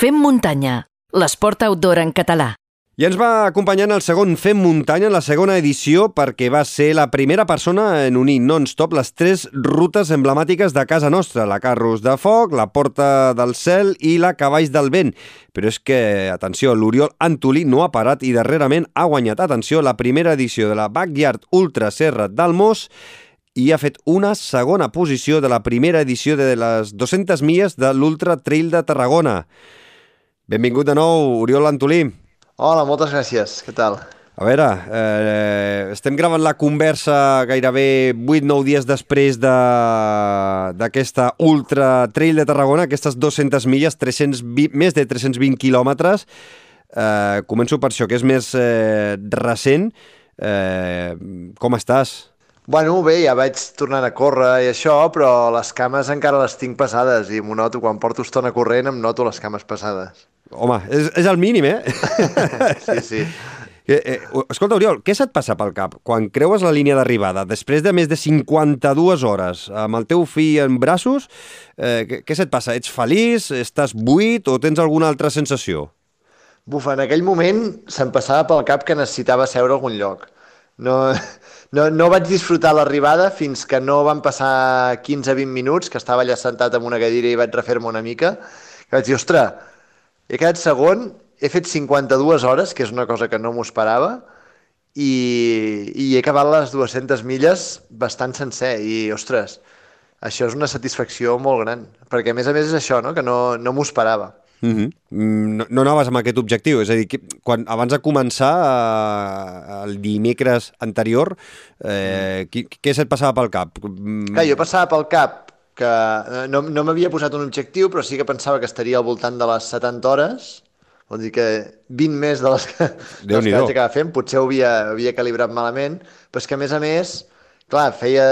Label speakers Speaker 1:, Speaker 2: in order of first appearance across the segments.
Speaker 1: Fem muntanya, l'esport outdoor en català.
Speaker 2: I ens va acompanyar en el segon Fem Muntanya, la segona edició, perquè va ser la primera persona en unir non-stop les tres rutes emblemàtiques de casa nostra, la Carros de Foc, la Porta del Cel i la Cavalls del Vent. Però és que, atenció, l'Oriol Antolí no ha parat i darrerament ha guanyat, atenció, la primera edició de la Backyard Ultra Serra del Mos i ha fet una segona posició de la primera edició de les 200 milles de l'Ultra Trail de Tarragona. Benvingut de nou, Oriol Antolí.
Speaker 3: Hola, moltes gràcies. Què tal?
Speaker 2: A veure, eh, estem gravant la conversa gairebé 8-9 dies després d'aquesta Ultra Trail de Tarragona, aquestes 200 milles, 320, més de 320 quilòmetres. Eh, començo per això, que és més eh, recent. Eh, com estàs?
Speaker 3: Bueno, bé, ja vaig tornant a córrer i això, però les cames encara les tinc passades i m'ho noto, quan porto estona corrent em noto les cames passades.
Speaker 2: Home, és, és el mínim, eh?
Speaker 3: sí, sí.
Speaker 2: Eh, eh, escolta, Oriol, què se't passa pel cap quan creues la línia d'arribada, després de més de 52 hores, amb el teu fill en braços, eh, què, què se't passa? Ets feliç, estàs buit o tens alguna altra sensació?
Speaker 3: Buf, en aquell moment se'm passava pel cap que necessitava seure a algun lloc. No, no, no vaig disfrutar l'arribada fins que no van passar 15-20 minuts, que estava allà sentat en una cadira i vaig refer-me una mica, que vaig dir, ostres, he quedat segon, he fet 52 hores, que és una cosa que no m'ho esperava, i, i he acabat les 200 milles bastant sencer, i, ostres, això és una satisfacció molt gran, perquè a més a més és això, no? que no, no m'ho esperava.
Speaker 2: Uh -huh. no, no anaves amb aquest objectiu, és a dir, que quan, abans de començar eh, el dimecres anterior, eh, qui, què se't passava pel cap?
Speaker 3: Clar, jo passava pel cap que no, no m'havia posat un objectiu, però sí que pensava que estaria al voltant de les 70 hores, vol dir que 20 més de les que, de les que vaig acabar fent, potser ho havia, havia calibrat malament, però és que a més a més, clar, feia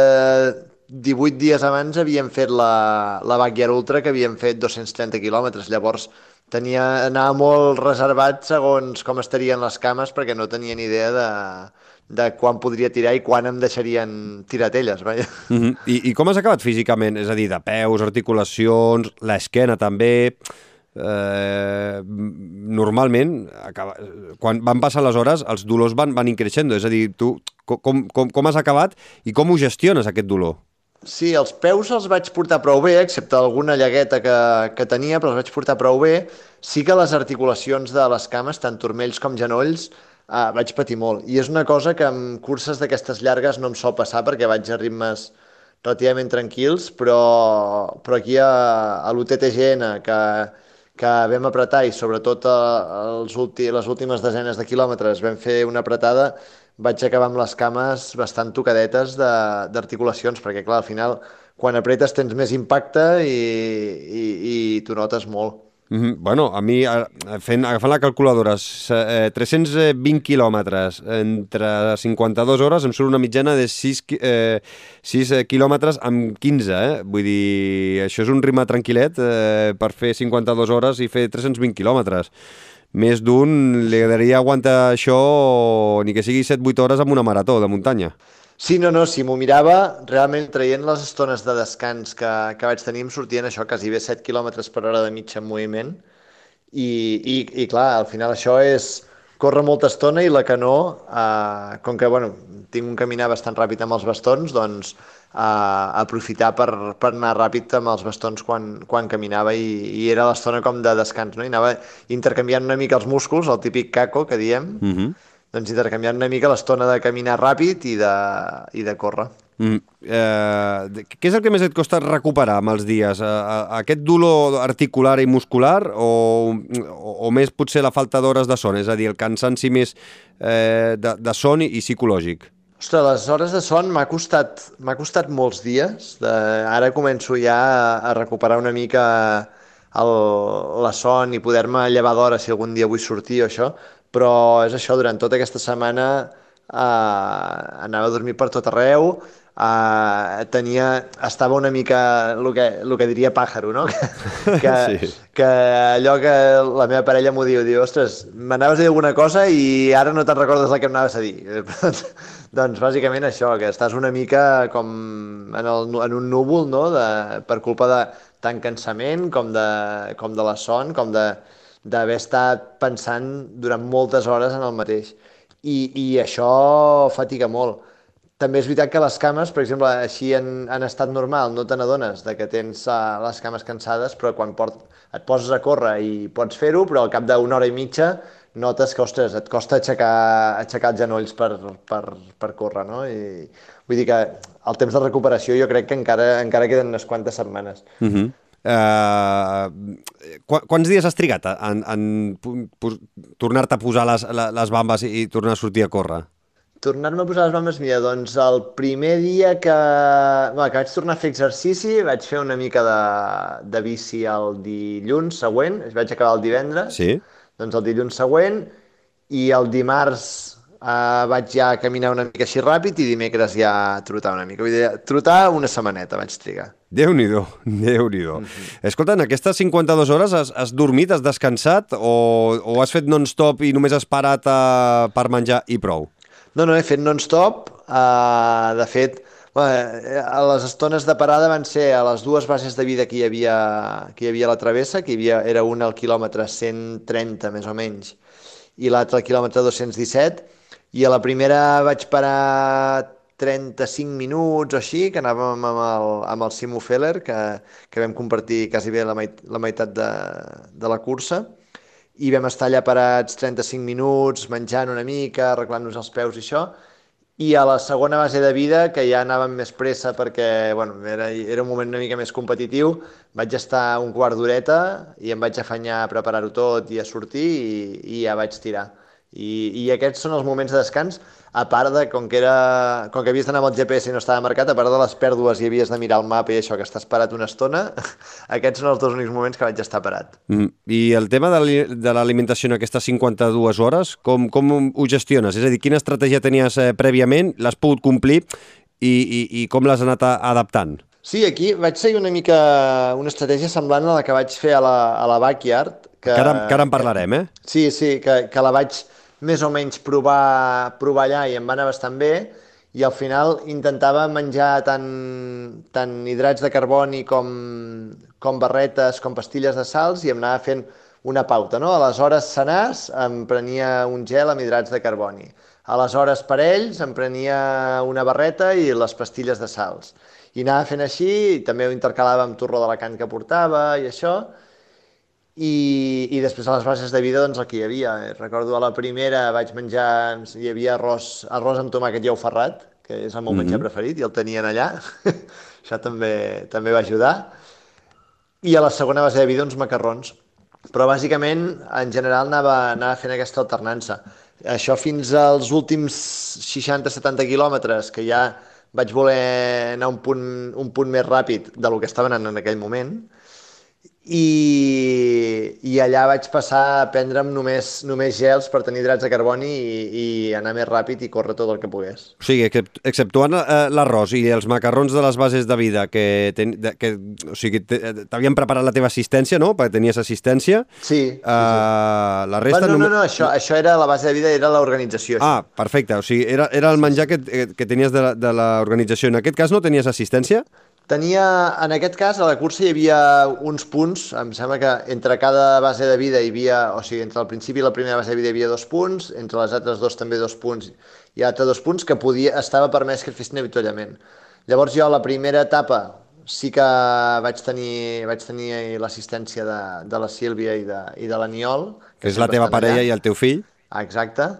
Speaker 3: 18 dies abans havíem fet la, la Backyard Ultra, que havíem fet 230 quilòmetres. Llavors tenia, anava molt reservat segons com estarien les cames, perquè no tenia ni idea de, de quan podria tirar i quan em deixarien tiratelles, vaja.
Speaker 2: Mm -hmm. I, I com has acabat físicament? És a dir, de peus, articulacions, l'esquena també... Eh, normalment, acaba, quan van passar les hores, els dolors van, van increixent. És a dir, tu com, com, com has acabat i com ho gestiones, aquest dolor?
Speaker 3: Sí, els peus els vaig portar prou bé, excepte alguna llagueta que, que tenia, però els vaig portar prou bé. Sí que les articulacions de les cames, tant turmells com genolls, eh, vaig patir molt. I és una cosa que en curses d'aquestes llargues no em sol passar perquè vaig a ritmes relativament tranquils, però, però aquí a, a l'UTTGN, que, que vam apretar i sobretot els últim, les últimes desenes de quilòmetres vam fer una apretada, vaig acabar amb les cames bastant tocadetes d'articulacions, perquè clar, al final quan apretes tens més impacte i, i, i t'ho notes molt.
Speaker 2: Mm -hmm. Bueno, a mi, fent, agafant la calculadora, eh, 320 quilòmetres entre 52 hores em surt una mitjana de 6, eh, 6 quilòmetres amb 15, eh? Vull dir, això és un ritme tranquil·let eh, per fer 52 hores i fer 320 quilòmetres més d'un li agradaria aguantar això ni que sigui 7-8 hores amb una marató de muntanya.
Speaker 3: Sí, no, no, si m'ho mirava, realment traient les estones de descans que, que vaig tenir em sortien això, quasi bé 7 km per hora de mitja en moviment i, i, i clar, al final això és córrer molta estona i la que no, eh, com que bueno, tinc un caminar bastant ràpid amb els bastons, doncs a aprofitar per, per anar ràpid amb els bastons quan, quan caminava i, i era l'estona com de descans, no? I anava intercanviant una mica els músculs, el típic caco que diem, uh -huh. Doncs intercanviant una mica l'estona de caminar ràpid i de, i de córrer. Mm.
Speaker 2: Eh, què és el que més et costa recuperar amb els dies? Eh, aquest dolor articular i muscular o, o, o més potser la falta d'hores de son? És a dir, el cansanci més eh, de, de son i, i psicològic?
Speaker 3: Ostres, les hores de son m'ha costat, m'ha costat molts dies. De, ara començo ja a, a recuperar una mica el, la son i poder-me llevar d'hora si algun dia vull sortir o això, però és això, durant tota aquesta setmana eh, anava a dormir per tot arreu, eh, tenia, estava una mica el que, el que diria pàjaro, no? Que, que, sí. que allò que la meva parella m'ho diu, diu, ostres, m'anaves a dir alguna cosa i ara no te'n recordes el que m'anaves a dir. Doncs bàsicament això, que estàs una mica com en, el, en un núvol, no?, de, per culpa de, tant cansament com de, com de la son, com de d'haver estat pensant durant moltes hores en el mateix. I, i això fatiga molt. També és veritat que les cames, per exemple, així en, en estat normal no te n'adones que tens uh, les cames cansades, però quan port, et poses a córrer i pots fer-ho, però al cap d'una hora i mitja notes que, ostres, et costa aixecar, aixecar els genolls per, per, per córrer, no? I, vull dir que el temps de recuperació jo crec que encara, encara queden unes quantes setmanes.
Speaker 2: Uh -huh. Uh, qu quants dies has trigat en, en tornar-te a posar les, les bambes i tornar a sortir a córrer?
Speaker 3: Tornar-me a posar les bambes, mira, doncs el primer dia que, bueno, que vaig tornar a fer exercici vaig fer una mica de, de bici el dilluns següent, vaig acabar el divendres.
Speaker 2: Sí
Speaker 3: doncs el dilluns següent i el dimarts eh, vaig ja caminar una mica així ràpid i dimecres ja trotar una mica. Vull dir, trotar una setmaneta vaig trigar.
Speaker 2: Déu-n'hi-do, déu nhi déu mm -hmm. Escolta, en aquestes 52 hores has, has dormit, has descansat o, o has fet non-stop i només has parat uh, per menjar i prou?
Speaker 3: No, no, he fet non-stop. Uh, de fet, a les estones de parada van ser a les dues bases de vida que hi havia, que hi havia a la travessa, que hi havia, era una al quilòmetre 130 més o menys i l'altra al quilòmetre 217 i a la primera vaig parar 35 minuts o així, que anàvem amb el, amb el Simo Feller, que, que vam compartir quasi bé la, meit, la meitat de, de la cursa, i vam estar allà parats 35 minuts, menjant una mica, arreglant-nos els peus i això, i a la segona base de vida, que ja anàvem més pressa perquè bueno, era, era un moment una mica més competitiu, vaig estar un quart d'horeta i em vaig afanyar a preparar-ho tot i a sortir i, i ja vaig tirar. I, I aquests són els moments de descans, a part de, com que, era, com que havies d'anar amb el GPS i no estava marcat, a part de les pèrdues i havies de mirar el mapa i això, que estàs parat una estona, aquests són els dos únics moments que vaig estar parat.
Speaker 2: Mm. I el tema de l'alimentació en aquestes 52 hores, com, com ho gestiones? És a dir, quina estratègia tenies eh, prèviament, l'has pogut complir i, i, i com l'has anat adaptant?
Speaker 3: Sí, aquí vaig seguir una mica una estratègia semblant a la que vaig fer a la, a la Backyard.
Speaker 2: Que, que, ara, que ara en parlarem, eh?
Speaker 3: Sí, sí, que, que la vaig més o menys provar, provar allà i em va anar bastant bé i al final intentava menjar tant, tant hidrats de carboni com, com barretes, com pastilles de sals i em anava fent una pauta. No? A les hores senars em prenia un gel amb hidrats de carboni. A les hores em prenia una barreta i les pastilles de sals. I anava fent així, i també ho intercalava amb la can que portava i això, i, i després a les bases de vida doncs el que hi havia. Recordo a la primera vaig menjar, hi havia arròs, arròs amb tomàquet i ou ferrat, que és el meu mm -hmm. menjar preferit, i el tenien allà. Això també, també va ajudar. I a la segona base de vida uns macarrons. Però bàsicament, en general, anava, anava fent aquesta alternança. Això fins als últims 60-70 quilòmetres, que ja vaig voler anar un punt, un punt més ràpid de lo que estava anant en aquell moment, i, i allà vaig passar a prendre'm només, només gels per tenir hidrats de carboni i, i anar més ràpid i córrer tot el que pogués.
Speaker 2: O sigui, exceptuant eh, l'arròs i els macarrons de les bases de vida que, ten, que o sigui, t'havien preparat la teva assistència, no?, perquè tenies assistència.
Speaker 3: Sí. Uh, sí,
Speaker 2: sí. La resta...
Speaker 3: Bueno, no, no, no, això, això era la base de vida, era l'organització.
Speaker 2: Ah, perfecte, o sigui, era, era el menjar que, que tenies de, de l'organització. En aquest cas no tenies assistència?
Speaker 3: Tenia, en aquest cas, a la cursa hi havia uns punts, em sembla que entre cada base de vida hi havia, o sigui, entre el principi i la primera base de vida hi havia dos punts, entre les altres dos també dos punts i altres dos punts que podia, estava permès que fessin avituallament. Llavors jo a la primera etapa sí que vaig tenir, vaig tenir l'assistència de, de la Sílvia i de, i de l'Aniol.
Speaker 2: Que és la teva parella allà. i el teu fill.
Speaker 3: Exacte.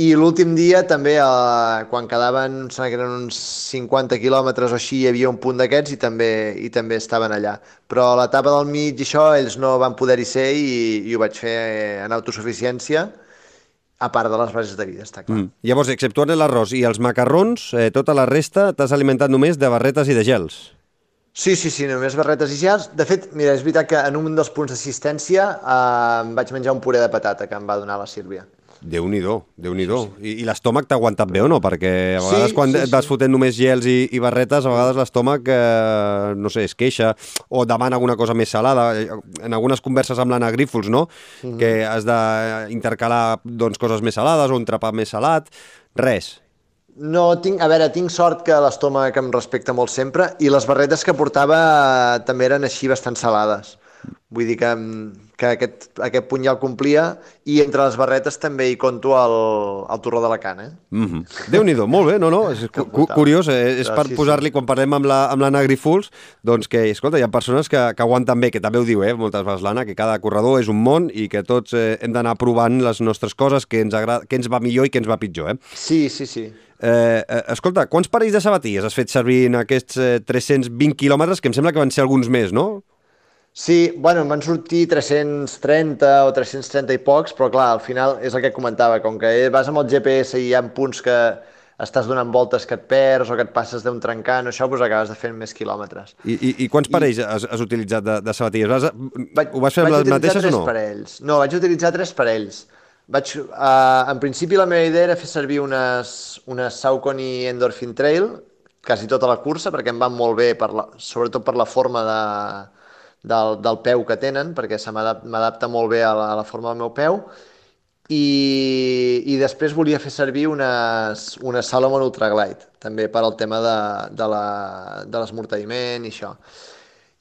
Speaker 3: I l'últim dia també, eh, quan quedaven, sembla que eren uns 50 quilòmetres o així, hi havia un punt d'aquests i també i també estaven allà. Però a l'etapa del mig i això, ells no van poder-hi ser i, i ho vaig fer en autosuficiència, a part de les bases de vida, està clar. Mm.
Speaker 2: Llavors, exceptuant l'arròs i els macarrons, eh, tota la resta t'has alimentat només de barretes i de gels.
Speaker 3: Sí, sí, sí, només barretes i gels. De fet, mira, és veritat que en un dels punts d'assistència eh, em vaig menjar un puré de patata que em va donar la Sílvia
Speaker 2: déu nhi déu nhi sí, sí. I, i l'estómac t'ha aguantat bé o no? Perquè a vegades sí, quan sí, et vas sí. fotent només gels i, i barretes, a vegades l'estómac, eh, no sé, es queixa o demana alguna cosa més salada. En algunes converses amb l'Anna Grífols, no? Mm -hmm. Que has d'intercalar doncs, coses més salades o un trapat més salat. Res.
Speaker 3: No, tinc, a veure, tinc sort que l'estómac em respecta molt sempre i les barretes que portava eh, també eren així bastant salades. Vull dir que, que aquest, aquest punt ja el complia i entre les barretes també hi conto el, el torró de la cana. Eh?
Speaker 2: Mm -hmm. Déu-n'hi-do, molt bé, no, no, és cu cu curiós, eh? és per sí, posar-li, sí. quan parlem amb la, amb la Nagrifuls, doncs que, escolta, hi ha persones que, que aguanten bé, que també ho diu, eh, moltes vegades l'Anna, que cada corredor és un món i que tots eh, hem d'anar provant les nostres coses, que ens, agrada, que ens va millor i que ens va pitjor. Eh?
Speaker 3: Sí, sí, sí.
Speaker 2: Eh, eh, escolta, quants parells de sabatilles has fet servir en aquests eh, 320 quilòmetres, que em sembla que van ser alguns més, no?
Speaker 3: Sí, bueno, em van sortir 330 o 330 i pocs, però clar, al final és el que comentava, com que vas amb el GPS i hi ha punts que estàs donant voltes que et perds o que et passes d'un trencant o això, doncs acabes de fer més quilòmetres.
Speaker 2: I, i, i quants parells I... has, has utilitzat de, de sabatilles? Vas, vaig, ho vas fer amb les mateixes o no?
Speaker 3: Parells. No, vaig utilitzar tres parells. Vaig, uh, en principi la meva idea era fer servir unes, unes Saucony Endorphin Trail, quasi tota la cursa, perquè em van molt bé, per la, sobretot per la forma de, del, del peu que tenen, perquè se m'adapta molt bé a la, a la forma del meu peu, i, i després volia fer servir unes, unes Salomon Ultra Glide, també per al tema de, de l'esmorteïment i això.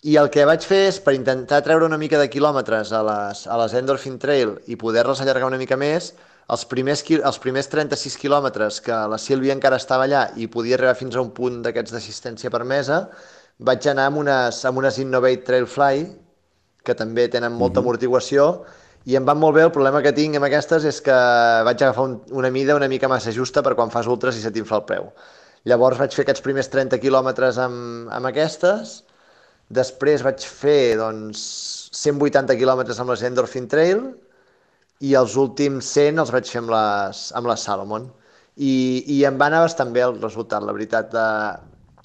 Speaker 3: I el que vaig fer és, per intentar treure una mica de quilòmetres a les, a les Endorphin Trail i poder-les allargar una mica més, els primers, els primers 36 quilòmetres que la Sílvia encara estava allà i podia arribar fins a un punt d'aquests d'assistència permesa, vaig anar amb unes, amb unes Innovate Trailfly, que també tenen molta mhm. -huh. amortiguació, i em van molt bé. El problema que tinc amb aquestes és que vaig agafar un, una mida una mica massa justa per quan fas ultres i se t'infla el peu. Llavors vaig fer aquests primers 30 quilòmetres amb, amb aquestes, després vaig fer doncs, 180 quilòmetres amb les Endorphin Trail i els últims 100 els vaig fer amb les, amb les Salomon. I, i em va anar bastant bé el resultat, la veritat. De,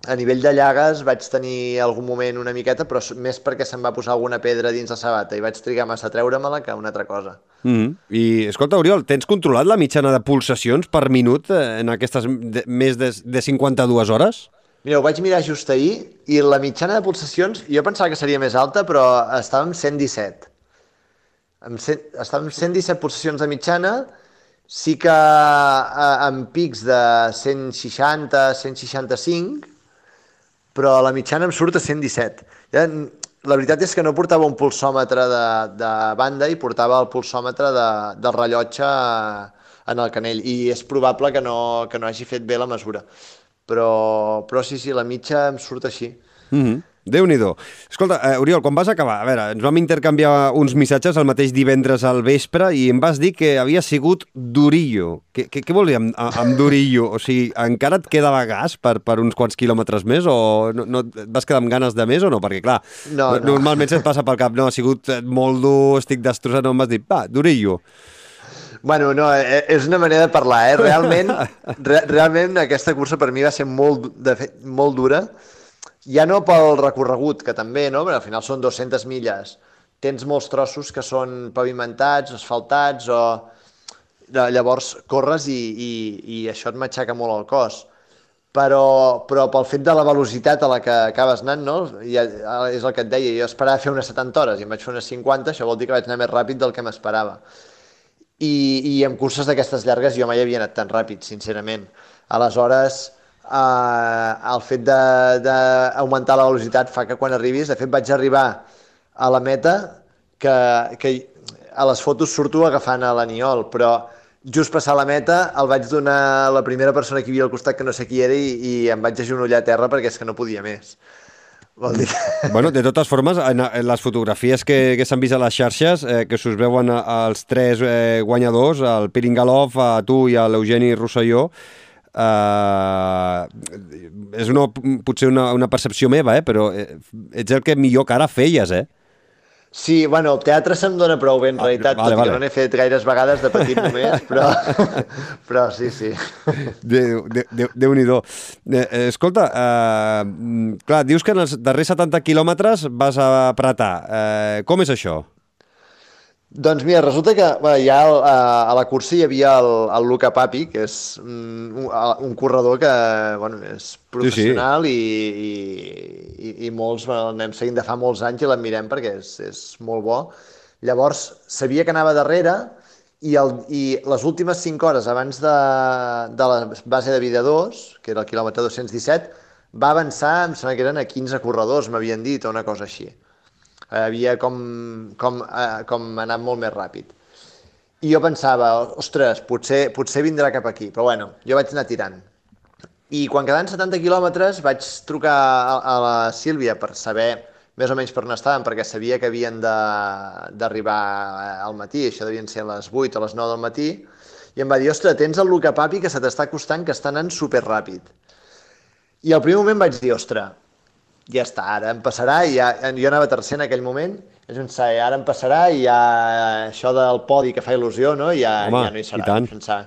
Speaker 3: a nivell de llagues vaig tenir algun moment una miqueta, però més perquè se'm va posar alguna pedra dins la sabata i vaig trigar massa a treure-me-la que una altra cosa.
Speaker 2: Mm -hmm. I, escolta, Oriol, tens controlat la mitjana de pulsacions per minut eh, en aquestes de, més de, de 52 hores?
Speaker 3: Mira, ho vaig mirar just ahir i la mitjana de pulsacions, jo pensava que seria més alta, però estava en 117. Amb 100, estava en 117 pulsacions de mitjana, sí que eh, amb pics de 160, 165, però la mitjana em surt a 117. Ja, la veritat és que no portava un pulsòmetre de, de banda i portava el pulsòmetre de, del rellotge en el canell i és probable que no, que no hagi fet bé la mesura. Però, però sí, sí, la mitja em surt així.
Speaker 2: Mm -hmm déu nhi Escolta, eh, Oriol, quan vas acabar, a veure, ens vam intercanviar uns missatges el mateix divendres al vespre i em vas dir que havia sigut durillo. Què, què, què vols dir amb, amb durillo? O sigui, encara et quedava gas per, per uns quants quilòmetres més o no, no, et vas quedar amb ganes de més o no? Perquè, clar, no, no. normalment se't passa pel cap, no, ha sigut molt dur, estic destrossat, no em vas dir, va, durillo.
Speaker 3: Bueno, no, eh, és una manera de parlar, eh? Realment, re, realment aquesta cursa per mi va ser molt, de fet, molt dura ja no pel recorregut, que també, no? Perquè al final són 200 milles. Tens molts trossos que són pavimentats, asfaltats, o... Llavors corres i, i, i això et matxaca molt el cos. Però, però pel fet de la velocitat a la que acabes anant, no? Ja, és el que et deia, jo esperava fer unes 70 hores i em vaig fer unes 50, això vol dir que vaig anar més ràpid del que m'esperava. I, I en curses d'aquestes llargues jo mai havia anat tan ràpid, sincerament. Aleshores, eh, el fet d'augmentar la velocitat fa que quan arribis, de fet vaig arribar a la meta que, que a les fotos surto agafant a l'aniol, però just passar la meta el vaig donar a la primera persona que hi havia al costat que no sé qui era i, i em vaig agenollar a terra perquè és que no podia més. Vol dir.
Speaker 2: Bueno, de totes formes, en, en les fotografies que, que s'han vist a les xarxes, eh, que s'us veuen els tres eh, guanyadors, el Piringalov, a tu i a l'Eugeni Rosselló, Uh, és una, potser una, una percepció meva, eh? però eh, ets el que millor cara feies, eh?
Speaker 3: Sí, bueno, el teatre se'm dona prou bé, en ah, realitat, vale, tot vale. que no n'he fet gaires vegades de petit només, però, però sí, sí.
Speaker 2: Déu-n'hi-do. Eh, escolta, uh, clar, dius que en els darrers 70 quilòmetres vas apretar. Uh, com és això?
Speaker 3: Doncs mira, resulta que bueno, ja a, a la cursa hi havia el, el Luca Papi, que és un, un corredor que bueno, és professional sí, sí. I, i, i molts l'anem seguint de fa molts anys i l'admirem perquè és, és molt bo. Llavors, sabia que anava darrere i, el, i les últimes 5 hores abans de, de la base de vida 2, que era el quilòmetre 217, va avançar, em sembla que eren a 15 corredors, m'havien dit, o una cosa així. Havia com, com, eh, com anat molt més ràpid. I jo pensava, ostres, potser, potser vindrà cap aquí, però bueno, jo vaig anar tirant. I quan quedaven 70 quilòmetres vaig trucar a, a la Sílvia per saber més o menys per on estàvem, perquè sabia que havien d'arribar al matí, això devien ser a les 8 o les 9 del matí, i em va dir, ostres, tens el Luca Papi que se t'està costant, que està anant superràpid. I al primer moment vaig dir, ostres, ja està, ara em passarà, i ja, jo anava tercer en aquell moment, és un sa, ara em passarà i ja això del podi que fa il·lusió, no? Ja,
Speaker 2: Home,
Speaker 3: ja no hi serà.
Speaker 2: i tant.
Speaker 3: Vaig pensar,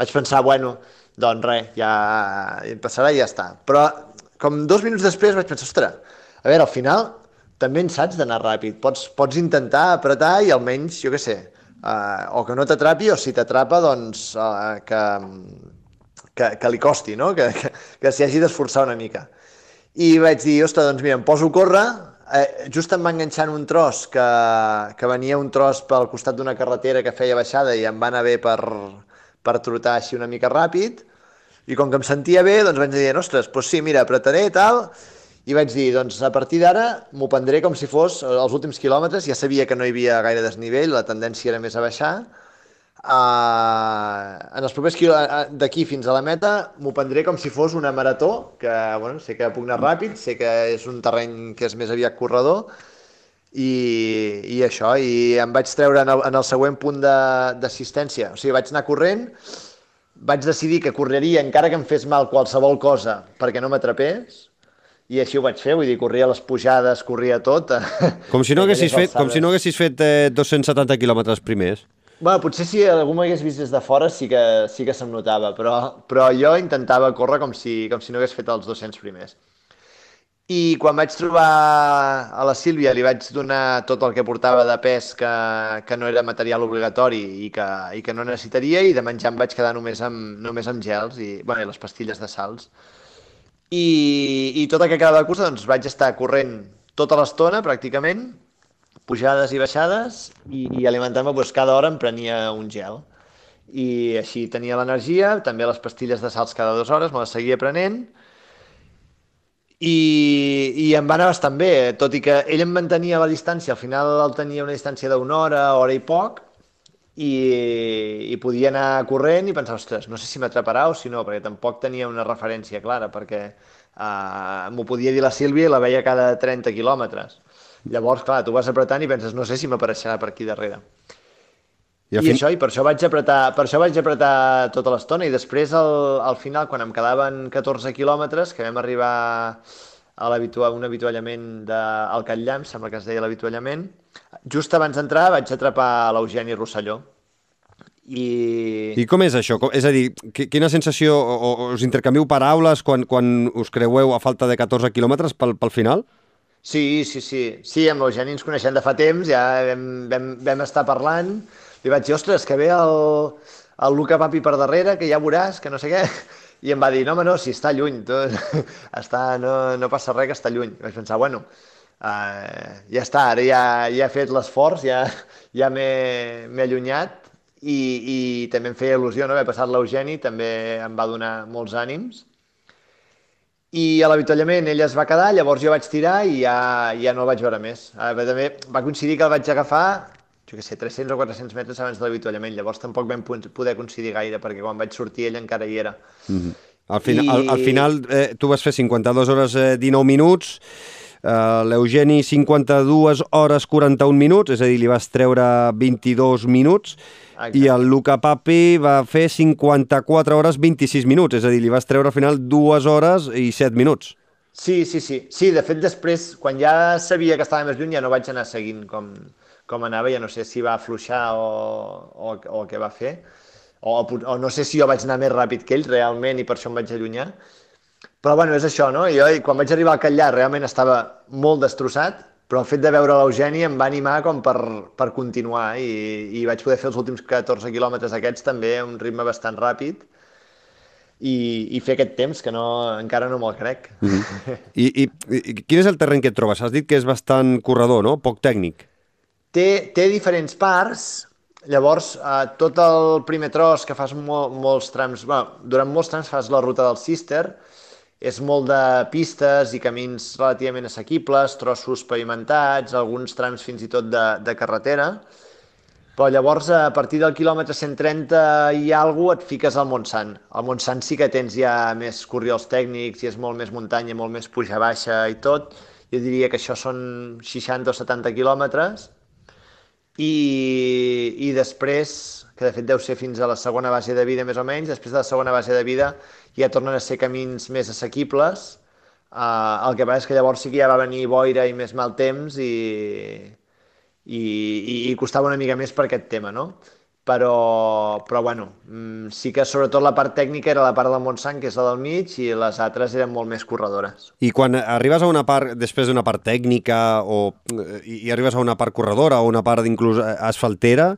Speaker 3: vaig pensar, bueno, doncs res, ja em passarà i ja està. Però com dos minuts després vaig pensar, ostres, a veure, al final també en saps d'anar ràpid. Pots, pots intentar apretar i almenys, jo què sé, uh, o que no t'atrapi o si t'atrapa, doncs uh, que, que, que li costi, no? que, que, que s'hi hagi d'esforçar una mica. I vaig dir, ostres, doncs mira, em poso a córrer, eh, just em va enganxar en un tros que, que venia un tros pel costat d'una carretera que feia baixada i em va anar bé per, per trotar així una mica ràpid, i com que em sentia bé, doncs vaig dir, ostres, doncs sí, mira, apretaré i tal, i vaig dir, doncs a partir d'ara m'ho prendré com si fos els últims quilòmetres, ja sabia que no hi havia gaire desnivell, la tendència era més a baixar, Uh, en els propers quilòmetres d'aquí fins a la meta m'ho prendré com si fos una marató, que bueno, sé que puc anar ràpid, sé que és un terreny que és més aviat corredor, i, i això, i em vaig treure en el, en el següent punt d'assistència, o sigui, vaig anar corrent, vaig decidir que correria encara que em fes mal qualsevol cosa perquè no m'atrapés, i així ho vaig fer, vull dir, corria les pujades, corria tot.
Speaker 2: Com si no haguessis fet, com si no haguessis fet eh, 270 quilòmetres primers.
Speaker 3: Bueno, potser si algú m'hagués vist des de fora sí que, sí que se'm notava, però, però jo intentava córrer com si, com si no hagués fet els 200 primers. I quan vaig trobar a la Sílvia li vaig donar tot el que portava de pes que, que no era material obligatori i que, i que no necessitaria i de menjar em vaig quedar només amb, només amb gels i, bueno, i les pastilles de salts. I, i tota que cada cursa doncs, vaig estar corrent tota l'estona pràcticament, pujades i baixades, i, i alimentant-me doncs, cada hora em prenia un gel. I així tenia l'energia, també les pastilles de salts cada dues hores, me les seguia prenent, i, i em va anar bastant bé, tot i que ell em mantenia la distància, al final el tenia una distància d'una hora, hora i poc, i, i podia anar corrent i pensar, ostres, no sé si m'atraparà o si no, perquè tampoc tenia una referència clara, perquè uh, m'ho podia dir la Sílvia i la veia cada 30 quilòmetres. Llavors, clar, tu vas apretant i penses, no sé si m'apareixerà per aquí darrere. I, I fin... això, i per això vaig apretar, per això vaig apretar tota l'estona, i després al, al final, quan em quedaven 14 quilòmetres, que vam arribar a un avituallament del Catllam, sembla que es deia l'avituallament, just abans d'entrar vaig atrapar l'Eugeni Rosselló. I...
Speaker 2: I com és això? És a dir, quina sensació, o, o us intercanvieu paraules quan, quan us creueu a falta de 14 quilòmetres pel, pel final?
Speaker 3: Sí, sí, sí. Sí, amb l'Eugeni ens coneixem de fa temps, ja vam, vam, vam estar parlant. Li vaig dir, ostres, que ve el, el Luca Papi per darrere, que ja veuràs, que no sé què. I em va dir, no, home, no, si està lluny, tot, està, no, no passa res que està lluny. I vaig pensar, bueno, uh, ja està, ara ja, ja he fet l'esforç, ja, ja m'he allunyat i, i també em feia il·lusió no haver passat l'Eugeni, també em va donar molts ànims. I a l'avituallament ell es va quedar, llavors jo vaig tirar i ja, ja no el vaig veure més. Uh, també va coincidir que el vaig agafar jo què sé, 300 o 400 metres abans de l'avituallament. Llavors tampoc vam poder coincidir gaire, perquè quan vaig sortir ell encara hi era.
Speaker 2: Mm -hmm. Al, final, I... al, al final eh, tu vas fer 52 hores eh, 19 minuts, eh, l'Eugeni 52 hores 41 minuts, és a dir, li vas treure 22 minuts, Exacte. i el Luca Papi va fer 54 hores 26 minuts, és a dir, li vas treure al final 2 hores i 7 minuts.
Speaker 3: Sí, sí, sí. Sí, de fet, després, quan ja sabia que estava més lluny, ja no vaig anar seguint com, com anava, ja no sé si va afluixar o, o, o què va fer, o, o no sé si jo vaig anar més ràpid que ell realment i per això em vaig allunyar, però bueno, és això, no? Jo quan vaig arribar al Catllà realment estava molt destrossat, però el fet de veure l'Eugeni em va animar com per, per continuar i, i vaig poder fer els últims 14 quilòmetres aquests també a un ritme bastant ràpid i, i fer aquest temps que no, encara no me'l crec. Mm
Speaker 2: -hmm. I, i, I quin és el terreny que et trobes? Has dit que és bastant corredor, no? Poc tècnic
Speaker 3: té, té diferents parts. llavors, eh, tot el primer tros que fas mol, molts trams, bueno, durant molts trams fas la ruta del Cister, és molt de pistes i camins relativament assequibles, trossos pavimentats, alguns trams fins i tot de, de carretera, però llavors a partir del quilòmetre 130 i alguna et fiques al Montsant. Al Montsant sí que tens ja més corriols tècnics i és molt més muntanya, molt més puja-baixa i tot. Jo diria que això són 60 o 70 quilòmetres, i, i després, que de fet deu ser fins a la segona base de vida més o menys, després de la segona base de vida ja tornen a ser camins més assequibles, uh, el que passa és que llavors sí que ja va venir boira i més mal temps i, i, i, i costava una mica més per aquest tema, no? Però, però bueno, mm, sí que sobretot la part tècnica era la part del Montsant, que és la del mig, i les altres eren molt més corredores.
Speaker 2: I quan arribes a una part, després d'una part tècnica, o, i, i arribes a una part corredora o una part inclús asfaltera,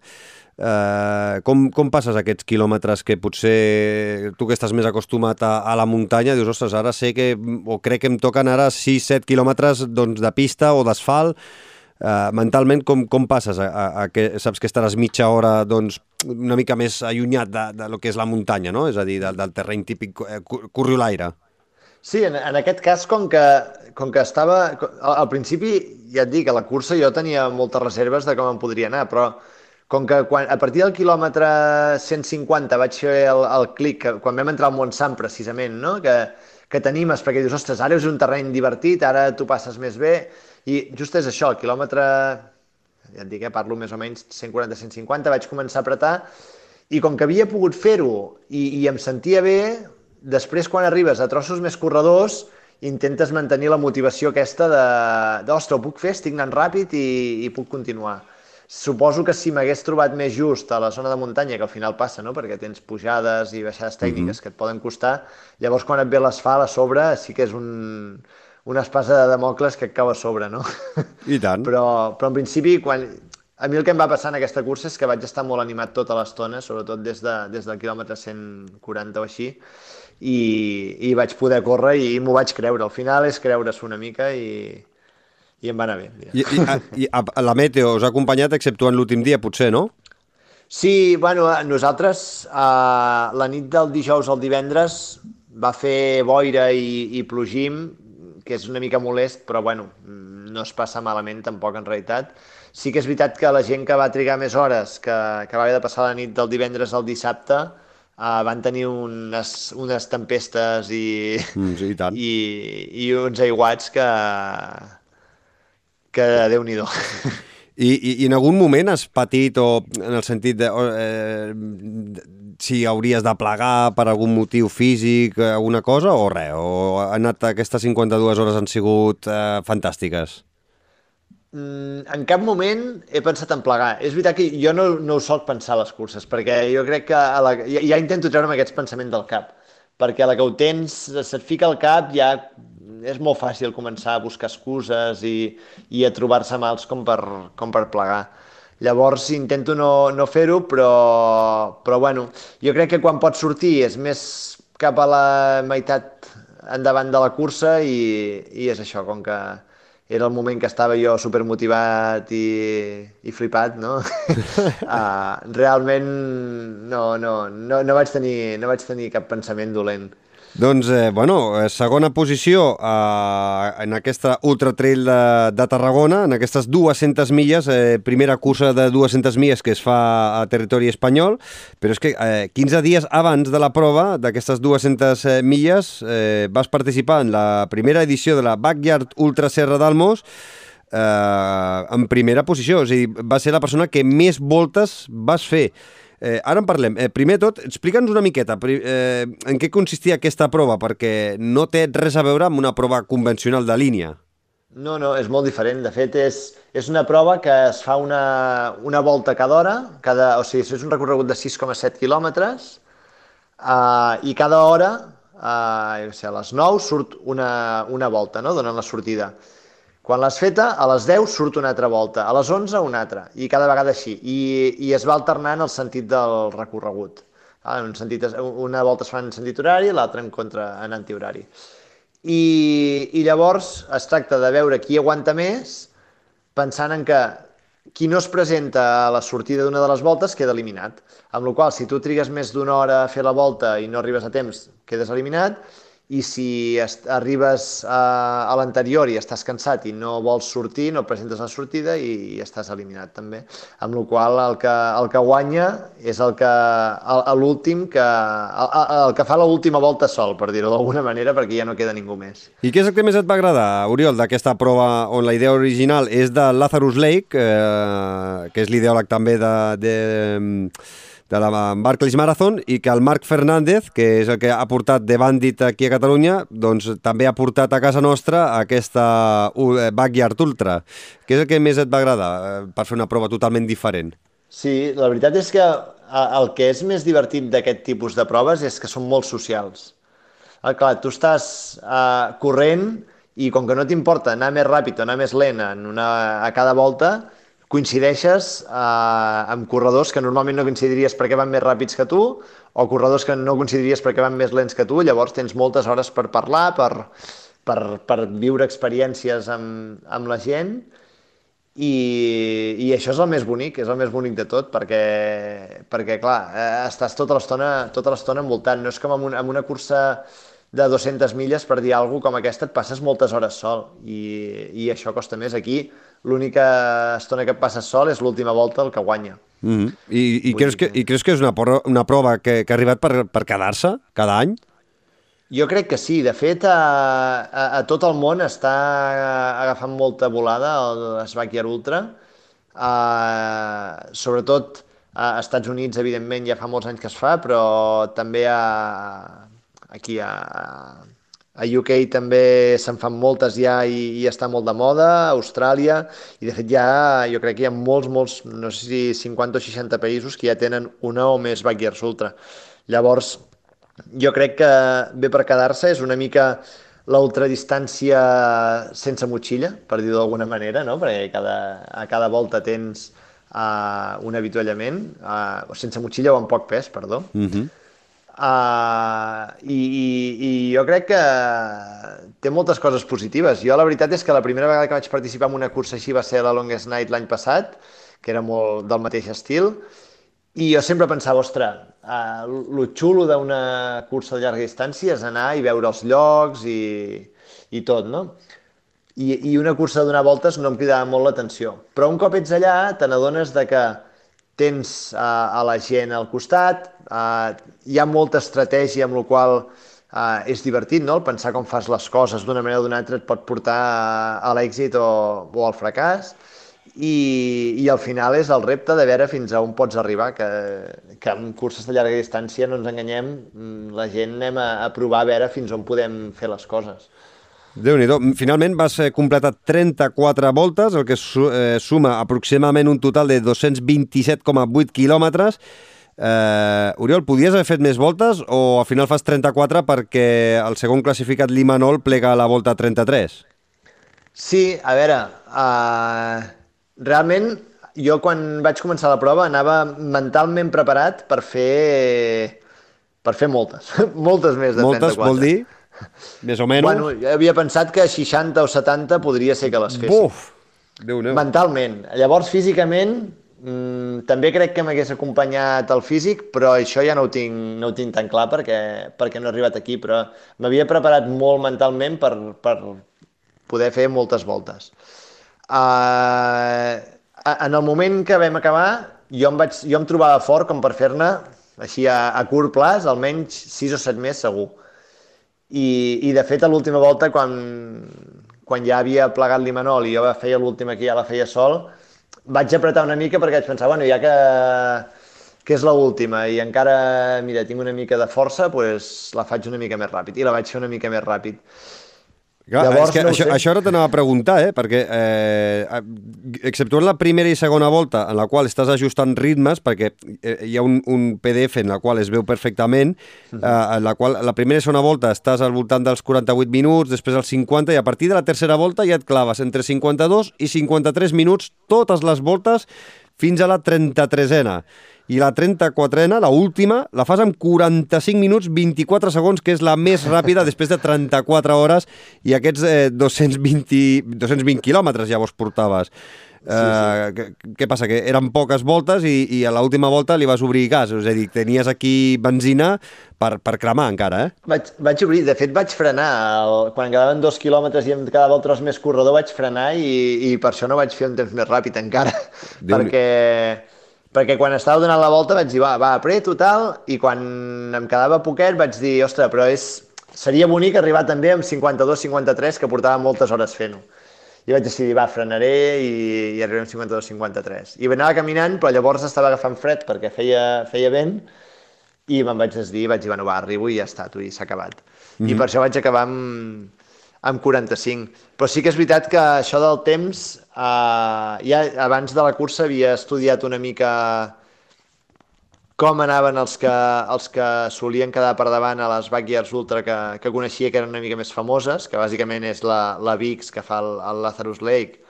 Speaker 2: eh, com, com passes aquests quilòmetres que potser tu que estàs més acostumat a, a la muntanya, dius, ostres, ara sé que, o crec que em toquen ara 6-7 quilòmetres doncs, de pista o d'asfalt, Uh, mentalment, com, com passes a, a, a que saps que estaràs mitja hora doncs, una mica més allunyat de, de lo que és la muntanya, no? és a dir, del, del terreny típic eh, corriolaire?
Speaker 3: Sí, en, en aquest cas, com que, com que estava... Al, al principi, ja et dic, a la cursa jo tenia moltes reserves de com em podria anar, però com que quan, a partir del quilòmetre 150 vaig fer el, el clic, quan vam entrar al Montsant, precisament, no? que, que t'animes perquè dius, ostres, ara és un terreny divertit, ara tu passes més bé, i just és això, el quilòmetre, ja et dic, eh, parlo més o menys 140-150, vaig començar a apretar i com que havia pogut fer-ho i, i em sentia bé, després quan arribes a trossos més corredors intentes mantenir la motivació aquesta de, d'ostres, ho puc fer, estic anant ràpid i, i puc continuar. Suposo que si m'hagués trobat més just a la zona de muntanya, que al final passa, no? perquè tens pujades i baixades tècniques mm -hmm. que et poden costar, llavors quan et ve l'asfalt a sobre sí que és un, una espasa de Damocles que et cau a sobre, no?
Speaker 2: I tant.
Speaker 3: Però, però en principi, quan... a mi el que em va passar en aquesta cursa és que vaig estar molt animat tota l'estona, sobretot des, de, des del quilòmetre 140 o així, i, i vaig poder córrer i, i m'ho vaig creure. Al final és creure-s'ho una mica i, i em va anar bé.
Speaker 2: I, i, a, I a, la meteo us ha acompanyat exceptuant l'últim dia, potser, no?
Speaker 3: Sí, bueno, nosaltres a la nit del dijous al divendres va fer boira i, i plogim, que és una mica molest, però bueno, no es passa malament tampoc en realitat. Sí que és veritat que la gent que va trigar més hores, que, que va haver de passar la nit del divendres al dissabte, uh, van tenir unes, unes tempestes i,
Speaker 2: mm, sí, i,
Speaker 3: i, i uns aiguats que, que déu-n'hi-do.
Speaker 2: I, i, I en algun moment has patit, o en el sentit de, eh, si hauries de plegar per algun motiu físic, alguna cosa, o res? O ha anat aquestes 52 hores han sigut eh, fantàstiques?
Speaker 3: Mm, en cap moment he pensat en plegar. És veritat que jo no, no ho soc pensar a les curses, perquè jo crec que a la, ja, ja intento treure'm aquests pensaments del cap, perquè a la que ho tens, se't fica al cap, ja és molt fàcil començar a buscar excuses i, i a trobar-se mals com per, com per plegar. Llavors intento no, no fer-ho, però, però bueno, jo crec que quan pots sortir és més cap a la meitat endavant de la cursa i, i és això, com que era el moment que estava jo supermotivat i, i flipat, no? uh, realment no, no, no, no, vaig tenir, no vaig tenir cap pensament dolent.
Speaker 2: Doncs, eh, bueno, eh, segona posició eh, en aquesta Ultra Trail de, de Tarragona, en aquestes 200 milles, eh, primera cursa de 200 milles que es fa a territori espanyol, però és que eh, 15 dies abans de la prova d'aquestes 200 eh, milles eh, vas participar en la primera edició de la Backyard Ultra Serra d'Almos eh, en primera posició, és a dir, va ser la persona que més voltes vas fer. Eh, ara en parlem. Eh, primer tot, explica'ns una miqueta eh, en què consistia aquesta prova, perquè no té res a veure amb una prova convencional de línia.
Speaker 3: No, no, és molt diferent. De fet, és, és una prova que es fa una, una volta cada hora, cada, o sigui, és un recorregut de 6,7 quilòmetres, uh, i cada hora, uh, a les 9, surt una, una volta, no?, donant la sortida. Quan l'has feta, a les 10 surt una altra volta, a les 11 una altra, i cada vegada així. I, i es va alternant el sentit del recorregut. Ah, en sentit, una volta es fa en sentit horari, l'altra en contra en antihorari. I, I llavors es tracta de veure qui aguanta més, pensant en que qui no es presenta a la sortida d'una de les voltes queda eliminat. Amb la qual si tu trigues més d'una hora a fer la volta i no arribes a temps, quedes eliminat, i si arribes a, a l'anterior i estàs cansat i no vols sortir, no presentes la sortida i, i estàs eliminat també. Amb la qual el que, el que guanya és el que l'últim que el, el que fa l'última volta sol, per dir-ho d'alguna manera, perquè ja no queda ningú més.
Speaker 2: I què és el que més et va agradar, Oriol, d'aquesta prova on la idea original és de Lazarus Lake, eh, que és l'ideòleg també de, de de la Barclays Marathon i que el Marc Fernández, que és el que ha portat de Bandit aquí a Catalunya, doncs també ha portat a casa nostra aquesta uh, Backyard Ultra. Què és el que més et va agradar eh, per fer una prova totalment diferent?
Speaker 3: Sí, la veritat és que el que és més divertit d'aquest tipus de proves és que són molt socials. Ah, clar, tu estàs uh, corrent i com que no t'importa anar més ràpid o anar més lent en una, a cada volta, coincideixes eh, amb corredors que normalment no coincidiries perquè van més ràpids que tu o corredors que no coincidiries perquè van més lents que tu, llavors tens moltes hores per parlar, per, per, per viure experiències amb, amb la gent. I, i això és el més bonic, és el més bonic de tot, perquè, perquè clar, eh, estàs tota l'estona tota l'estona envoltant, no és com amb una, amb una cursa de 200 milles per dir alguna com aquesta et passes moltes hores sol. I, i això costa més. Aquí l'única estona que passes sol és l'última volta el que guanya.
Speaker 2: Mm -hmm. I, i, creus que, I creus que és una, prova, una prova que, que ha arribat per, per quedar-se cada any?
Speaker 3: Jo crec que sí. De fet, a, a, a tot el món està agafant molta volada l'Sbackyard Ultra. Uh, sobretot a Estats Units, evidentment, ja fa molts anys que es fa, però també a, Aquí a, a UK també se'n fan moltes ja i, i està molt de moda, a Austràlia, i de fet ja jo crec que hi ha molts, molts, no sé si 50 o 60 països que ja tenen una o més backyards ultra. Llavors, jo crec que ve per quedar-se, és una mica l'ultradistància sense motxilla, per dir-ho d'alguna manera, no? perquè cada, a cada volta tens uh, un avituallament, uh, sense motxilla o amb poc pes, perdó, uh mhm. Uh, i, i, I jo crec que té moltes coses positives. Jo la veritat és que la primera vegada que vaig participar en una cursa així va ser la Longest Night l'any passat, que era molt del mateix estil, i jo sempre pensava, ostres, uh, lo xulo d'una cursa de llarga distància és anar i veure els llocs i, i tot, no? I, I una cursa de donar voltes no em cridava molt l'atenció. Però un cop ets allà, te n'adones de que tens uh, a la gent al costat, uh, hi ha molta estratègia amb la qual uh, és divertit, no? El pensar com fas les coses d'una manera o d'una altra et pot portar a, a l'èxit o, o al fracàs. I, i al final és el repte de veure fins a on pots arribar, que, que en curses de llarga distància no ens enganyem, mm, la gent anem a, a provar a veure fins on podem fer les coses
Speaker 2: déu nhi Finalment vas completar 34 voltes, el que eh, suma aproximadament un total de 227,8 quilòmetres. Eh, Oriol, podies haver fet més voltes o al final fas 34 perquè el segon classificat Limanol plega a la volta 33?
Speaker 3: Sí, a veure, uh, realment jo quan vaig començar la prova anava mentalment preparat per fer per fer moltes, moltes més de
Speaker 2: moltes
Speaker 3: 34. Moltes
Speaker 2: vol dir? Més o menys?
Speaker 3: Bueno, havia pensat que 60 o 70 podria ser que les fessin.
Speaker 2: Buf!
Speaker 3: déu nhi Mentalment. Llavors, físicament, mmm, també crec que m'hagués acompanyat el físic, però això ja no ho tinc, no ho tinc tan clar perquè, perquè no he arribat aquí, però m'havia preparat molt mentalment per, per poder fer moltes voltes. Uh, en el moment que vam acabar, jo em, vaig, jo em trobava fort com per fer-ne, així a, a curt plaç, almenys 6 o 7 més segur. I, i de fet, a l'última volta, quan, quan ja havia plegat l'Imanol i jo feia l'última que ja la feia sol, vaig apretar una mica perquè vaig pensar, bueno, ja que, que és l'última i encara, mira, tinc una mica de força, pues la faig una mica més ràpid. I la vaig fer una mica més ràpid.
Speaker 2: Clar, Llavors, és que no això, això ara t'anava a preguntar, eh? perquè eh, exceptuant la primera i segona volta en la qual estàs ajustant ritmes, perquè eh, hi ha un, un PDF en la qual es veu perfectament, -huh. eh, en la qual la primera i segona volta estàs al voltant dels 48 minuts, després als 50, i a partir de la tercera volta ja et claves entre 52 i 53 minuts totes les voltes fins a la 33ena i la 34ena, la última, la fas amb 45 minuts 24 segons, que és la més ràpida després de 34 hores i aquests eh, 220, 220 quilòmetres llavors portaves. Sí, uh, què, passa? Que eren poques voltes i, i a l'última volta li vas obrir gas, és a dir, tenies aquí benzina per, per cremar encara, eh?
Speaker 3: Vaig, vaig obrir, de fet vaig frenar, el, quan quedaven dos quilòmetres i em quedava el tros més corredor vaig frenar i, i per això no vaig fer un temps més ràpid encara, perquè, perquè quan estava donant la volta vaig dir, va, va, apreto, tal, i quan em quedava poquet vaig dir, ostres, però és, seria bonic arribar també amb 52-53, que portava moltes hores fent-ho. I vaig decidir, va, frenaré i, i arribarem 52-53. I anava caminant, però llavors estava agafant fred perquè feia, feia vent i me'n vaig desdir, vaig dir, bueno, va, arribo i ja està, tu, i s'ha acabat. Mm -hmm. I mhm. per això vaig acabar amb, amb 45. Però sí que és veritat que això del temps, eh, ja abans de la cursa havia estudiat una mica com anaven els que, els que solien quedar per davant a les Backyards Ultra que, que coneixia que eren una mica més famoses, que bàsicament és la, la Vix que fa el, el Lazarus Lake,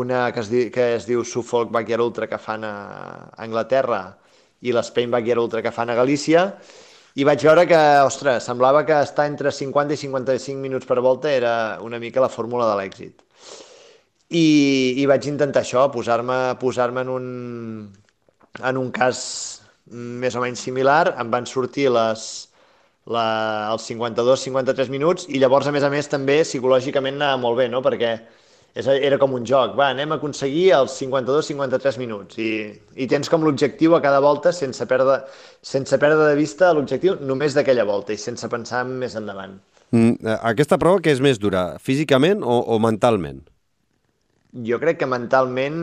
Speaker 3: una que es, di, que es diu Suffolk Backyard Ultra que fan a, Anglaterra i l'Spain Backyard Ultra que fan a Galícia, i vaig veure que, ostres, semblava que estar entre 50 i 55 minuts per volta era una mica la fórmula de l'èxit. I, I vaig intentar això, posar-me posar, -me, en, un, en un cas més o menys similar, em van sortir les, la, els 52-53 minuts i llavors, a més a més, també psicològicament anava molt bé, no? perquè és, era com un joc, va, anem a aconseguir els 52-53 minuts i, i tens com l'objectiu a cada volta sense perdre, sense perdre de vista l'objectiu només d'aquella volta i sense pensar més endavant.
Speaker 2: Mm, eh, aquesta prova que és més dura, físicament o, o mentalment?
Speaker 3: Jo crec que mentalment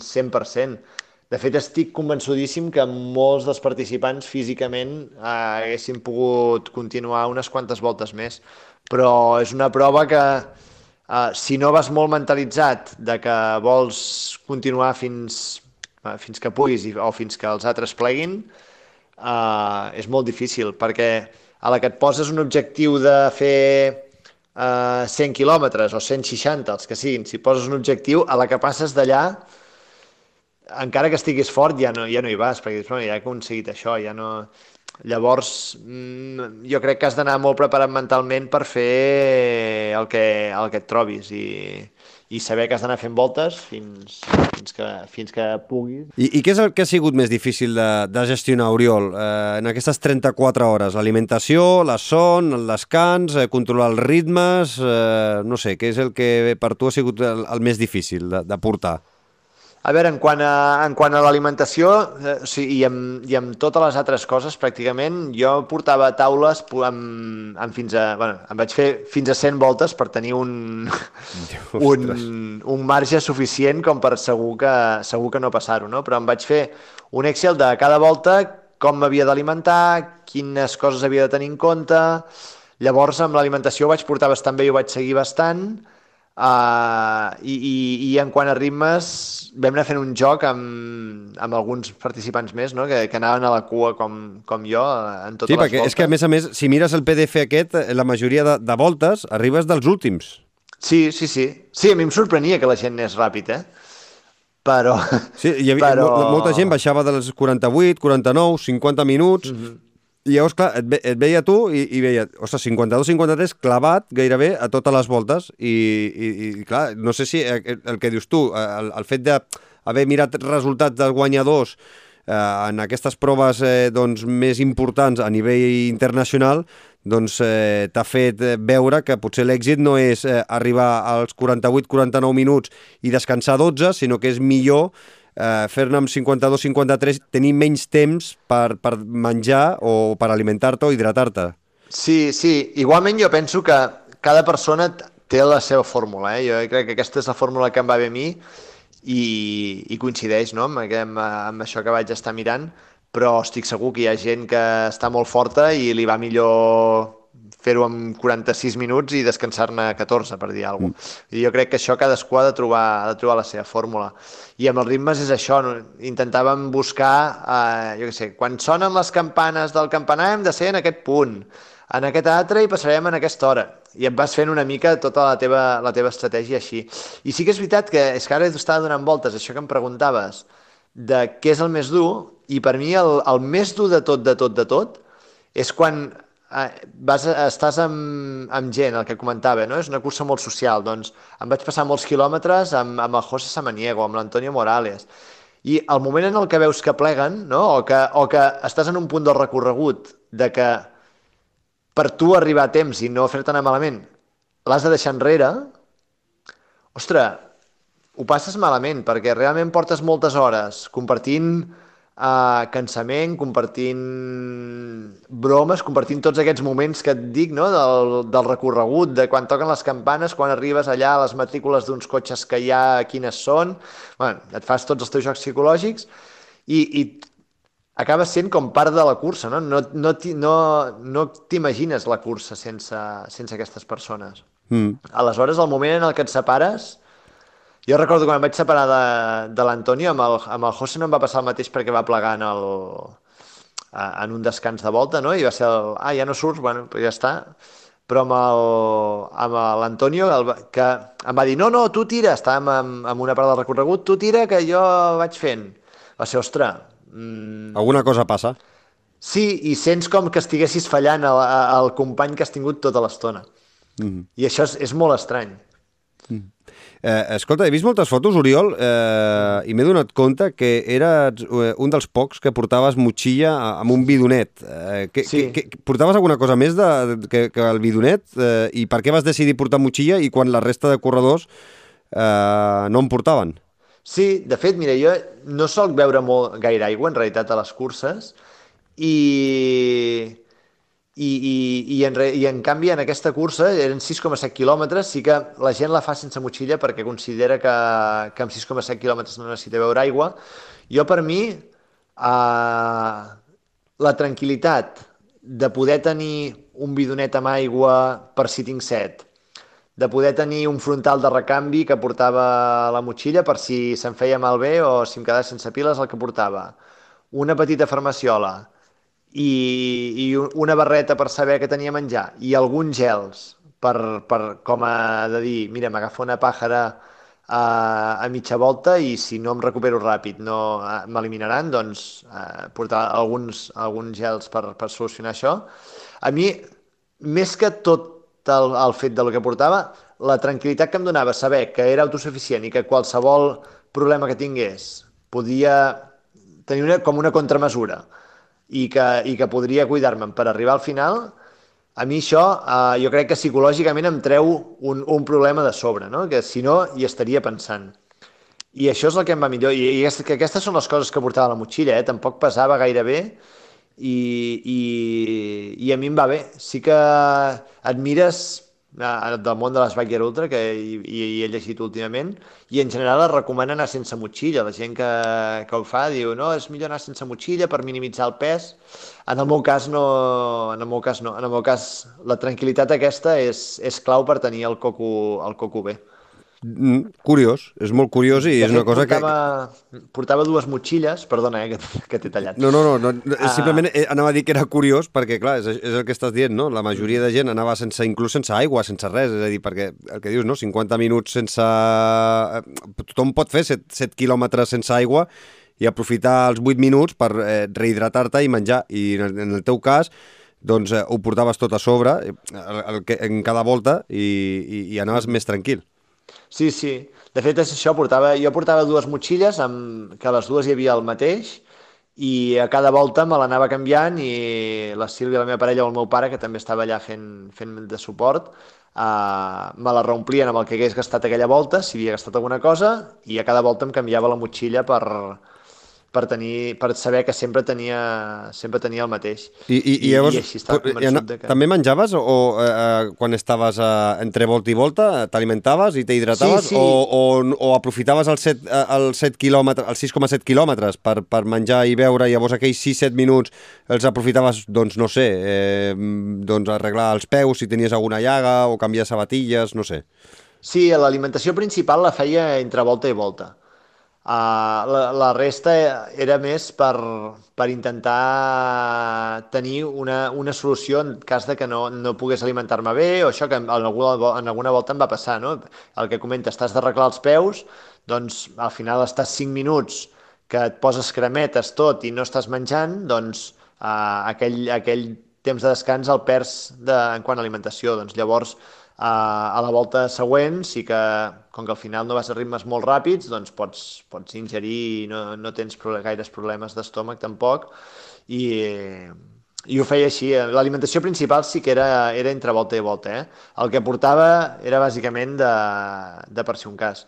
Speaker 3: 100%. De fet, estic convençudíssim que molts dels participants físicament eh, haguessin pogut continuar unes quantes voltes més, però és una prova que eh, si no vas molt mentalitzat de que vols continuar fins, eh, fins que puguis o fins que els altres pleguin, eh, és molt difícil, perquè a la que et poses un objectiu de fer eh, 100 quilòmetres o 160, els que siguin, si poses un objectiu, a la que passes d'allà encara que estiguis fort ja no, ja no hi vas, perquè dius, bueno, ja he aconseguit això, ja no... Llavors, mm, jo crec que has d'anar molt preparat mentalment per fer el que, el que et trobis i, i saber que has d'anar fent voltes fins, fins, que, fins que puguis.
Speaker 2: I, I què és el que ha sigut més difícil de, de gestionar, Oriol, eh, en aquestes 34 hores? L'alimentació, la son, el descans, eh, controlar els ritmes... Eh, no sé, què és el que per tu ha sigut el, el més difícil de, de portar?
Speaker 3: A veure, en quant a, en quant a l'alimentació eh, sí, i, amb, i amb totes les altres coses, pràcticament, jo portava taules amb, amb fins a... Bueno, em vaig fer fins a 100 voltes per tenir un, un, un marge suficient com per segur que, segur que no passar-ho, no? Però em vaig fer un Excel de cada volta, com m'havia d'alimentar, quines coses havia de tenir en compte... Llavors, amb l'alimentació ho vaig portar bastant bé i ho vaig seguir bastant, Uh, i, i, I en quant a ritmes, vam anar fent un joc amb, amb alguns participants més, no? que, que anaven a la cua com, com jo en totes
Speaker 2: sí,
Speaker 3: les
Speaker 2: perquè
Speaker 3: voltes.
Speaker 2: és que a més a més, si mires el PDF aquest, la majoria de, de voltes arribes dels últims.
Speaker 3: Sí, sí, sí. Sí, a mi em sorprenia que la gent anés ràpid, eh? Però...
Speaker 2: Sí, hi havia, però... molta gent baixava dels 48, 49, 50 minuts, mm -hmm i llavors, clar, et, ve, et veia tu i, i veia, ostres, 52-53 clavat gairebé a totes les voltes. I, i, i clar, no sé si el, el que dius tu, el, el fet d'haver mirat resultats dels guanyadors eh, en aquestes proves eh, doncs, més importants a nivell internacional doncs eh, t'ha fet veure que potser l'èxit no és eh, arribar als 48-49 minuts i descansar 12, sinó que és millor eh, fer-ne amb 52-53, tenir menys temps per, per menjar o per alimentar-te o hidratar-te.
Speaker 3: Sí, sí. Igualment jo penso que cada persona té la seva fórmula. Eh? Jo crec que aquesta és la fórmula que em va bé a mi i, i coincideix no? amb, amb, amb això que vaig estar mirant, però estic segur que hi ha gent que està molt forta i li va millor fer-ho en 46 minuts i descansar-ne 14, per dir alguna cosa. Mm. I jo crec que això cadascú ha de trobar, ha de trobar la seva fórmula. I amb els ritmes és això, no? intentàvem buscar, eh, jo què sé, quan sonen les campanes del campanar hem de ser en aquest punt, en aquest altre i passarem en aquesta hora. I et vas fent una mica tota la teva, la teva estratègia així. I sí que és veritat que és que ara estava donant voltes, això que em preguntaves, de què és el més dur, i per mi el, el més dur de tot, de tot, de tot, és quan vas, estàs amb, amb gent, el que comentava, no? és una cursa molt social, doncs em vaig passar molts quilòmetres amb, amb el José Samaniego, amb l'Antonio Morales, i el moment en el que veus que pleguen, no? o, que, o que estàs en un punt del recorregut de que per tu arribar a temps i no fer-te anar malament, l'has de deixar enrere, ostres, ho passes malament, perquè realment portes moltes hores compartint uh, cansament, compartint bromes, compartint tots aquests moments que et dic, no?, del, del recorregut, de quan toquen les campanes, quan arribes allà a les matrícules d'uns cotxes que hi ha, quines són, bueno, et fas tots els teus jocs psicològics i, i acabes sent com part de la cursa, no? No, no, no, no t'imagines la cursa sense, sense aquestes persones. Mm. Aleshores, el moment en el que et separes, jo recordo quan em vaig separar de, de l'Antonio, amb, el, amb el José no em va passar el mateix perquè va plegar en, el, en un descans de volta, no? I va ser el, ah, ja no surts, bueno, pues ja està. Però amb l'Antonio, que em va dir, no, no, tu tira, estàvem en, en una part del recorregut, tu tira que jo vaig fent. Va ser, ostres...
Speaker 2: Mm... Alguna cosa passa.
Speaker 3: Sí, i sents com que estiguessis fallant al, al company que has tingut tota l'estona. Mm -hmm. I això és, és molt estrany.
Speaker 2: Mm. Eh, escolta, he vist moltes fotos, Oriol, eh, i m'he donat compte que eres eh, un dels pocs que portaves motxilla amb un bidonet. Eh, que, sí. que, que, portaves alguna cosa més de, que, que el bidonet? Eh, I per què vas decidir portar motxilla i quan la resta de corredors eh, no en portaven?
Speaker 3: Sí, de fet, mira, jo no solc veure molt gaire aigua, en realitat, a les curses, i i, i, i, en, re, i en canvi en aquesta cursa eren 6,7 quilòmetres, sí que la gent la fa sense motxilla perquè considera que, que amb 6,7 quilòmetres no necessita beure aigua. Jo per mi eh, la tranquil·litat de poder tenir un bidonet amb aigua per si tinc set, de poder tenir un frontal de recanvi que portava la motxilla per si se'n feia malbé o si em quedava sense piles el que portava, una petita farmaciola, i, i una barreta per saber que tenia menjar i alguns gels per, per com a de dir, mira, m'agafo una pàjara a, a mitja volta i si no em recupero ràpid no eh, m'eliminaran, doncs eh, portar alguns, alguns gels per, per solucionar això. A mi, més que tot el, el fet del que portava, la tranquil·litat que em donava saber que era autosuficient i que qualsevol problema que tingués podia tenir una, com una contramesura i que, i que podria cuidar-me'n per arribar al final, a mi això eh, jo crec que psicològicament em treu un, un problema de sobre, no? que si no hi estaria pensant. I això és el que em va millor. I, i que aquestes són les coses que portava la motxilla, eh? tampoc pesava gaire bé i, i, i a mi em va bé. Sí que admires del món de les Biker Ultra que hi, hi he llegit últimament i en general es recomana anar sense motxilla. La gent que, que ho fa diu no, és millor anar sense motxilla per minimitzar el pes. En el meu cas no en el meu cas no, en el meu cas la tranquil·litat aquesta és, és clau per tenir el coco, el coco bé
Speaker 2: curiós, és molt curiós i és una cosa
Speaker 3: portava, que... Portava dues motxilles, perdona, eh, que, que t'he tallat.
Speaker 2: No, no, no, no uh... simplement eh, anava a dir que era curiós perquè, clar, és, és el que estàs dient, no? La majoria de gent anava sense, inclús sense aigua, sense res, és a dir, perquè el que dius, no? 50 minuts sense... Eh, tothom pot fer 7, 7 quilòmetres sense aigua i aprofitar els 8 minuts per eh, rehidratar-te i menjar. I en, en el teu cas, doncs eh, ho portaves tot a sobre, el, el, en cada volta, i, i, i anaves més tranquil.
Speaker 3: Sí, sí. De fet, és això, portava, jo portava dues motxilles, amb, que les dues hi havia el mateix, i a cada volta me l'anava canviant i la Sílvia, la meva parella o el meu pare, que també estava allà fent, fent de suport, uh, me la reomplien amb el que hagués gastat aquella volta, si havia gastat alguna cosa, i a cada volta em canviava la motxilla per, per, tenir, per saber que sempre tenia, sempre tenia el mateix.
Speaker 2: I, i, i, llavors, i així estava convençut que... També menjaves o, o eh, quan estaves eh, entre volta i volta t'alimentaves i t'hidrataves sí, sí. o, o, o aprofitaves els 7, eh, els 7 quilòmetres, els 6,7 quilòmetres per, per menjar i beure i llavors aquells 6-7 minuts els aprofitaves, doncs no sé, eh, doncs arreglar els peus si tenies alguna llaga o canviar sabatilles, no sé.
Speaker 3: Sí, l'alimentació principal la feia entre volta i volta. Uh, la, la resta era més per, per intentar tenir una, una solució en cas de que no, no pogués alimentar-me bé o això que en alguna, en alguna volta em va passar, no? El que comenta, estàs d'arreglar els peus, doncs al final estàs 5 minuts que et poses cremetes tot i no estàs menjant, doncs uh, aquell, aquell temps de descans el perds de, en quant a alimentació. Doncs llavors, a, a la volta següent, sí que, com que al final no vas a ritmes molt ràpids, doncs pots, pots ingerir i no, no tens gaires problemes d'estómac tampoc. I, i ho feia així. L'alimentació principal sí que era, era entre volta i volta. Eh? El que portava era bàsicament de, de per si un cas.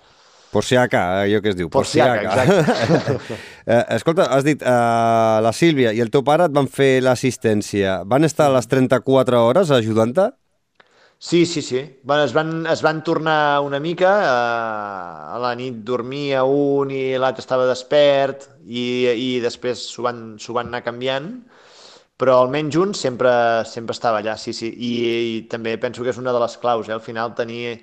Speaker 2: Por si acá, allò que es diu.
Speaker 3: Por, por si acá, exacte.
Speaker 2: eh, escolta, has dit, eh, la Sílvia i el teu pare et van fer l'assistència. Van estar a les 34 hores ajudant-te?
Speaker 3: Sí, sí, sí. Bueno, es, van, es van tornar una mica. Eh, a la nit dormia un i l'altre estava despert i, i després s'ho van, van anar canviant però almenys un sempre, sempre estava allà, sí, sí. I, I també penso que és una de les claus, eh? al final tenir,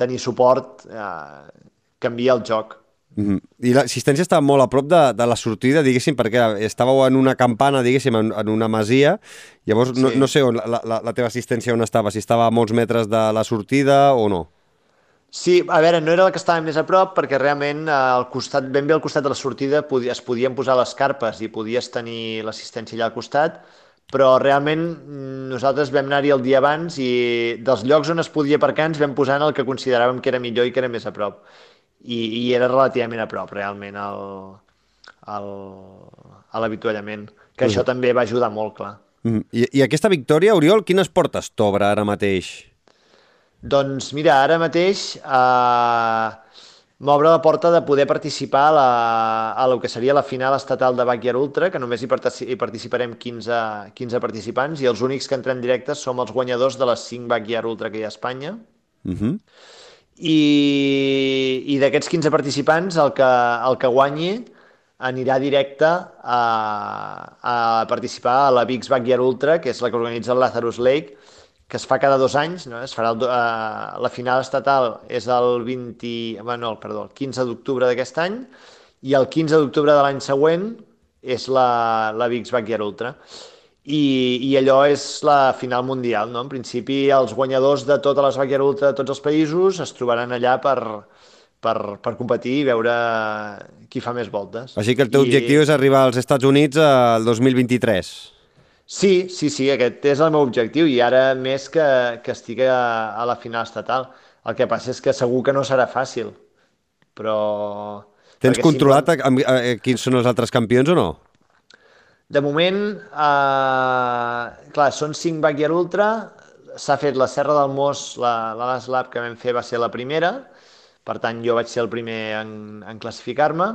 Speaker 3: tenir suport eh, canvia el joc.
Speaker 2: Mm -hmm. I l'assistència estava molt a prop de, de la sortida, diguéssim, perquè estàveu en una campana, diguéssim, en, en una masia. Llavors, sí. no, no sé on, la, la, la teva assistència on estava, si estava a molts metres de la sortida o no.
Speaker 3: Sí, a veure, no era el que estava més a prop perquè realment al costat, ben bé al costat de la sortida es podien posar les carpes i podies tenir l'assistència allà al costat, però realment mm, nosaltres vam anar-hi el dia abans i dels llocs on es podia aparcar ens vam posar en el que consideràvem que era millor i que era més a prop i, i era relativament a prop realment al, al, a l'avituallament, que mm. això també va ajudar molt, clar.
Speaker 2: Mm. I, I aquesta victòria, Oriol, quines portes t'obre ara mateix?
Speaker 3: Doncs mira, ara mateix eh, m'obre la porta de poder participar a, la, a lo que seria la final estatal de Backyard Ultra, que només hi, hi participarem 15, 15 participants i els únics que entrem directes som els guanyadors de les 5 Backyard Ultra que hi ha a Espanya. Uh -huh i, i d'aquests 15 participants el que, el que guanyi anirà directe a, a participar a la Big's Backyard Ultra, que és la que organitza el Lazarus Lake, que es fa cada dos anys, no? es farà el, uh, la final estatal és el 20, bueno, el, perdó, el 15 d'octubre d'aquest any i el 15 d'octubre de l'any següent és la, la Big's Backyard Ultra i, i allò és la final mundial, no? En principi, els guanyadors de totes les Backyard Ultra de tots els països es trobaran allà per, per, per competir i veure qui fa més voltes.
Speaker 2: Així que el teu I... objectiu és arribar als Estats Units al 2023.
Speaker 3: Sí, sí, sí, aquest és el meu objectiu i ara més que, que estic a, a la final estatal. El que passa és que segur que no serà fàcil, però...
Speaker 2: Tens controlat si no... a, a, a, quins són els altres campions o no?
Speaker 3: De moment, eh, clar, són 5 Backyard Ultra, s'ha fet la Serra del Mos, la, la Last Lab que vam fer va ser la primera, per tant jo vaig ser el primer en, en classificar-me.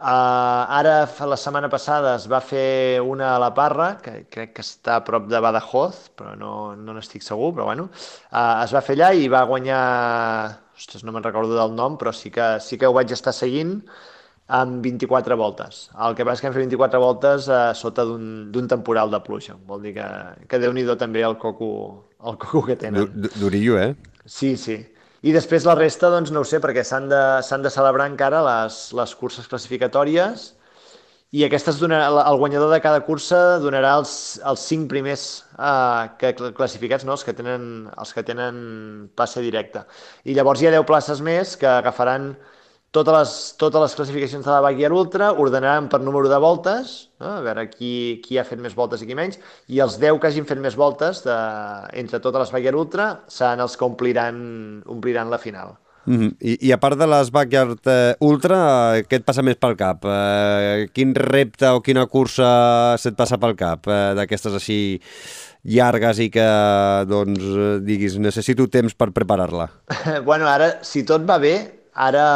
Speaker 3: Uh, ara, la setmana passada, es va fer una a la Parra, que crec que està a prop de Badajoz, però no no segur, però bueno. Uh, es va fer allà i va guanyar... Ostres, no me'n recordo del nom, però sí que, sí que ho vaig estar seguint amb 24 voltes. El que passa és que hem fet 24 voltes eh, sota d'un temporal de pluja. Vol dir que, que déu-n'hi-do també el coco, el coco que tenen.
Speaker 2: Durillo, eh?
Speaker 3: Sí, sí. I després la resta, doncs no ho sé, perquè s'han de, de celebrar encara les, les curses classificatòries i aquestes donarà, el guanyador de cada cursa donarà els, els cinc primers eh, que, classificats, no? els, que tenen, els que tenen passe directe. I llavors hi ha 10 places més que agafaran totes les, totes les classificacions de la Backyard Ultra ordenaran per número de voltes, no? a veure qui, qui ha fet més voltes i qui menys, i els 10 que hagin fet més voltes de, entre totes les Backyard Ultra seran els que ompliran, ompliran la final.
Speaker 2: Mm -hmm. I, I a part de les Backyard eh, Ultra, què et passa més pel cap? Eh, quin repte o quina cursa se't passa pel cap eh, d'aquestes així llargues i que, doncs, eh, diguis, necessito temps per preparar-la?
Speaker 3: bueno, ara, si tot va bé, Ara,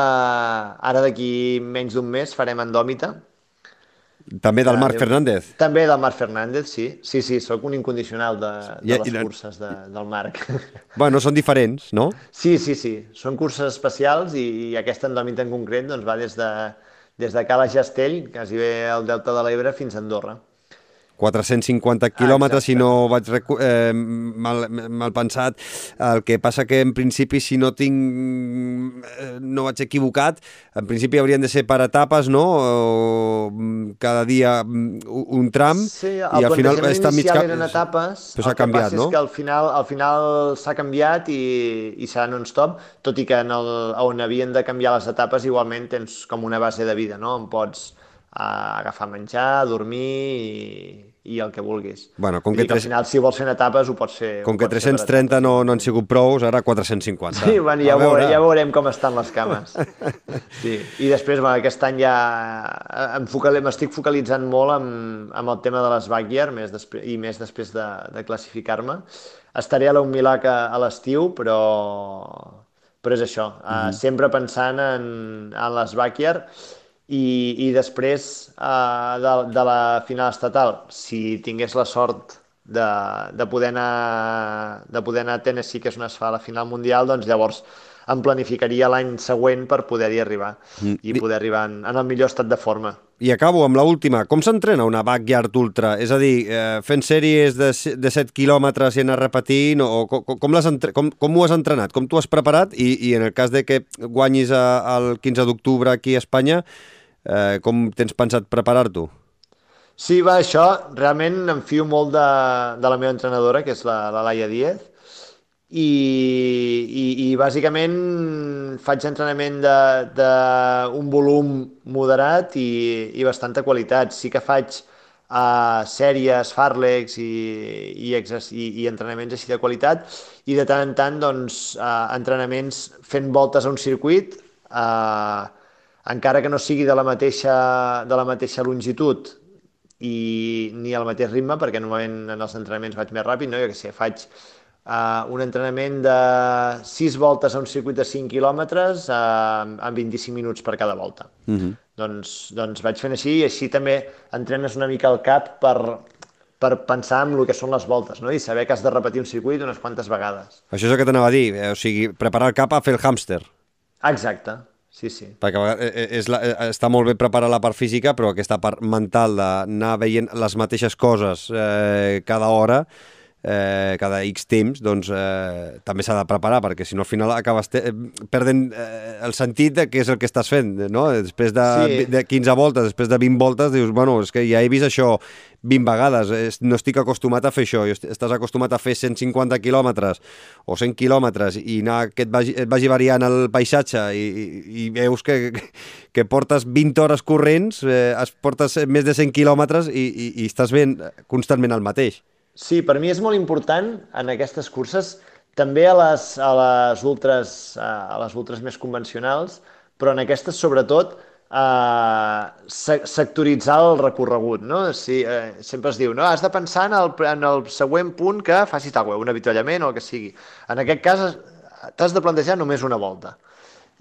Speaker 3: ara d'aquí menys d'un mes farem Endòmita.
Speaker 2: També del Marc Fernández?
Speaker 3: També del Marc Fernández, sí. Sí, sí, sóc un incondicional de, de I, les i, curses de, del Marc.
Speaker 2: Bueno, són diferents, no?
Speaker 3: Sí, sí, sí. Són curses especials i, i aquesta Endòmita en concret doncs, va des de, des de Cala Gestell, quasi bé al Delta de l'Ebre, fins a Andorra.
Speaker 2: 450 quilòmetres, si no vaig eh, mal, mal pensat. El que passa que, en principi, si no tinc... Eh, no vaig equivocat, en principi haurien de ser per etapes, no? O, mm, cada dia mm, un tram,
Speaker 3: sí, i al final està mig... eren etapes,
Speaker 2: però s'ha canviat, no?
Speaker 3: és que al final al final s'ha canviat i, i serà non-stop, tot i que en el, on havien de canviar les etapes igualment tens com una base de vida, no? On pots a agafar menjar, dormir i, i el que vulguis.
Speaker 2: Bueno, com que
Speaker 3: que al final, si vols fer en etapes, ho pots fer...
Speaker 2: Com que
Speaker 3: pots fer per
Speaker 2: 330 no, no han sigut prous, ara 450.
Speaker 3: Sí, bueno, ja,
Speaker 2: A veure.
Speaker 3: ja veurem com estan les cames. Sí. I després, bueno, aquest any ja focal- m'estic focalitzant molt amb, amb el tema de les backyard més després, i més després de, de classificar-me. Estaré a la Unmilac a, a l'estiu, però, però és això, uh -huh. sempre pensant en, en les backyard i, i després uh, de, de la final estatal, si tingués la sort de, de, poder anar, de poder anar a Tennessee, que és on es fa la final mundial, doncs llavors em planificaria l'any següent per poder-hi arribar
Speaker 2: Mm.
Speaker 3: i poder arribar en, en el millor estat de forma.
Speaker 2: I acabo amb la última. Com s'entrena una backyard ultra? És a dir, eh, fent sèries de, de 7 quilòmetres i anar repetint, o com, com, l'has entre... com, com ho has entrenat? Com t'ho has preparat? I, I en el cas de que guanyis a, el 15 d'octubre aquí a Espanya, eh, com tens pensat preparar-t'ho?
Speaker 3: Sí, va, això, realment em fio molt de, de la meva entrenadora, que és la, la Laia Díez, i, i, i bàsicament faig entrenament d'un volum moderat i, i bastanta qualitat. Sí que faig uh, sèries, farlegs i, i, i, i entrenaments així de qualitat i de tant en tant doncs, uh, entrenaments fent voltes a un circuit uh, encara que no sigui de la mateixa, de la mateixa longitud i ni al mateix ritme, perquè normalment en els entrenaments vaig més ràpid, no? Jo què sé, faig uh, un entrenament de 6 voltes a un circuit de 5 quilòmetres uh, en 25 minuts per cada volta.
Speaker 2: Uh -huh.
Speaker 3: Doncs, doncs vaig fent així i així també entrenes una mica el cap per, per pensar en el que són les voltes no? i saber que has de repetir un circuit unes quantes vegades.
Speaker 2: Això és el que t'anava a dir, eh, o sigui, preparar el cap a fer el hàmster.
Speaker 3: Exacte, sí, sí.
Speaker 2: Perquè vegades, eh, és la, eh, està molt bé preparar la part física, però aquesta part mental d'anar veient les mateixes coses eh, cada hora, eh, cada X temps, doncs eh, també s'ha de preparar, perquè si no al final acabes te- perdent eh, el sentit de què és el que estàs fent, no? Després de,
Speaker 3: Sí.
Speaker 2: de 15 voltes, després de 20 voltes, dius, bueno, és que ja he vist això 20 vegades, no estic acostumat a fer això, estàs acostumat a fer 150 quilòmetres o 100 quilòmetres i anar, que et vagi, et vagi variant el paisatge i, i, i veus que, que portes 20 hores corrents, eh, es portes més de 100 quilòmetres i, i, i estàs veient constantment el mateix.
Speaker 3: Sí, per mi és molt important en aquestes curses, també a les, a les, ultres, a les ultres més convencionals, però en aquestes sobretot eh, se- sectoritzar el recorregut, no? Si, eh, sempre es diu, no, has de pensar en el, en el següent punt que facis tal, un avituallament o el que sigui. En aquest cas t'has de plantejar només una volta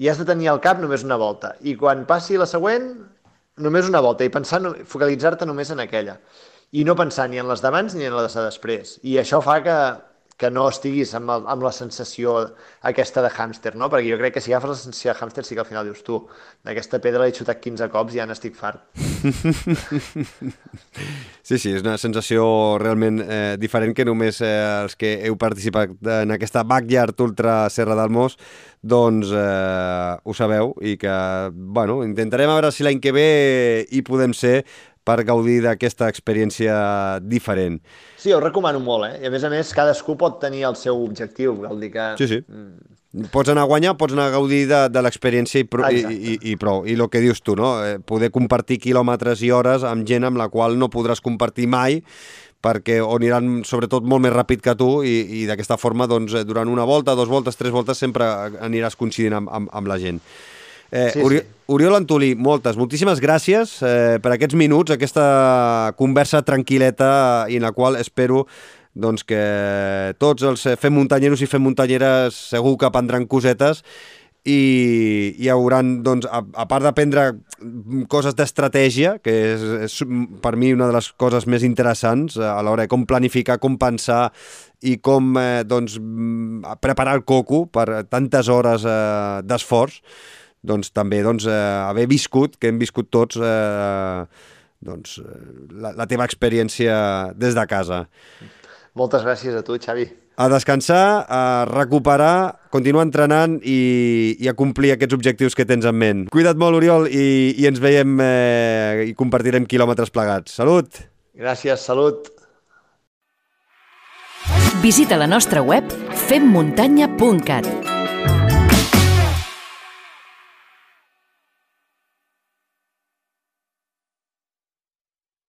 Speaker 3: i has de tenir al cap només una volta. I quan passi la següent, només una volta i pensar, focalitzar-te només en aquella i no pensar ni en les d'abans ni en les de després. I això fa que, que no estiguis amb, el, amb la sensació aquesta de hàmster, no? Perquè jo crec que si agafes la sensació de hàmster sí que al final dius tu, d'aquesta pedra l'he xutat 15 cops i ja n'estic fart.
Speaker 2: Sí, sí, és una sensació realment eh, diferent que només eh, els que heu participat en aquesta backyard ultra Serra del Mos doncs eh, ho sabeu i que, bueno, intentarem a veure si l'any que ve hi podem ser per gaudir d'aquesta experiència diferent.
Speaker 3: Sí, ho recomano molt, eh? I a més a més, cadascú pot tenir el seu objectiu, vol dir que...
Speaker 2: Sí, sí. Pots anar a guanyar, pots anar a gaudir de, de l'experiència i, pro, i,
Speaker 3: Exacte.
Speaker 2: i, i prou. I el que dius tu, no? Eh, poder compartir quilòmetres i hores amb gent amb la qual no podràs compartir mai perquè o aniran sobretot molt més ràpid que tu i, i d'aquesta forma doncs, eh, durant una volta, dos voltes, tres voltes sempre aniràs coincidint amb, amb, amb la gent. Eh,
Speaker 3: Sí,
Speaker 2: Ori
Speaker 3: sí.
Speaker 2: Oriol Antolí, moltes, moltíssimes gràcies eh, per aquests minuts, aquesta conversa tranquil·leta i en la qual espero doncs, que tots els eh, fem muntanyeros i fem muntanyeres segur que aprendran cosetes i hi hauran, doncs, a, a part d'aprendre coses d'estratègia, que és, és per mi una de les coses més interessants eh, a l'hora de com planificar, com pensar i com eh, doncs, preparar el coco per tantes hores eh, d'esforç, doncs també doncs, eh, haver viscut, que hem viscut tots, eh, doncs, eh, la, la teva experiència des de casa.
Speaker 3: Moltes gràcies a tu, Xavi.
Speaker 2: A descansar, a recuperar, continuar entrenant i, i a complir aquests objectius que tens en ment. Cuida't molt, Oriol, i, i ens veiem eh, i compartirem quilòmetres plegats. Salut!
Speaker 3: Gràcies, salut.
Speaker 1: Visita la nostra web femmuntanya.cat